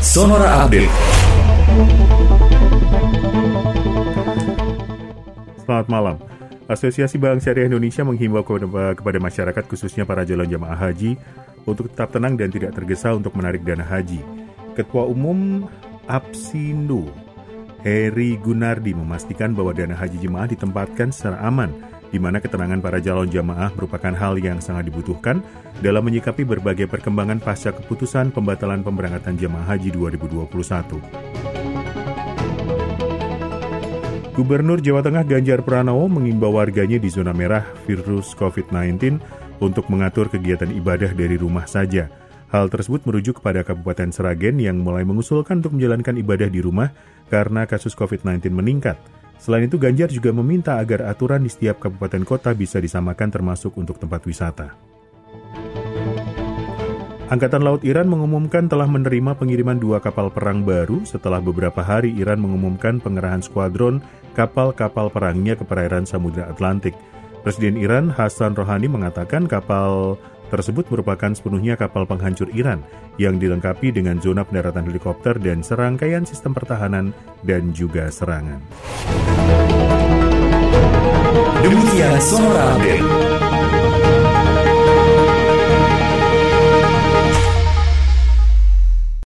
Sonora Update. Selamat malam. Asosiasi Bank Syariah Indonesia menghimbau kepada masyarakat khususnya para calon jamaah haji untuk tetap tenang dan tidak tergesa untuk menarik dana haji. Ketua Umum APSINDO Heri Gunardi memastikan bahwa dana haji jemaah ditempatkan secara aman di mana ketenangan para calon jamaah merupakan hal yang sangat dibutuhkan dalam menyikapi berbagai perkembangan pasca keputusan pembatalan pemberangkatan jamaah haji 2021. Gubernur Jawa Tengah Ganjar Pranowo mengimbau warganya di zona merah virus COVID-19 untuk mengatur kegiatan ibadah dari rumah saja. Hal tersebut merujuk kepada Kabupaten Seragen yang mulai mengusulkan untuk menjalankan ibadah di rumah karena kasus COVID-19 meningkat. Selain itu, Ganjar juga meminta agar aturan di setiap kabupaten kota bisa disamakan termasuk untuk tempat wisata. Angkatan Laut Iran mengumumkan telah menerima pengiriman dua kapal perang baru setelah beberapa hari Iran mengumumkan pengerahan skuadron kapal-kapal perangnya ke perairan Samudra Atlantik. Presiden Iran Hassan Rouhani mengatakan kapal tersebut merupakan sepenuhnya kapal penghancur Iran yang dilengkapi dengan zona pendaratan helikopter dan serangkaian sistem pertahanan dan juga serangan. Demikian Sonora Update.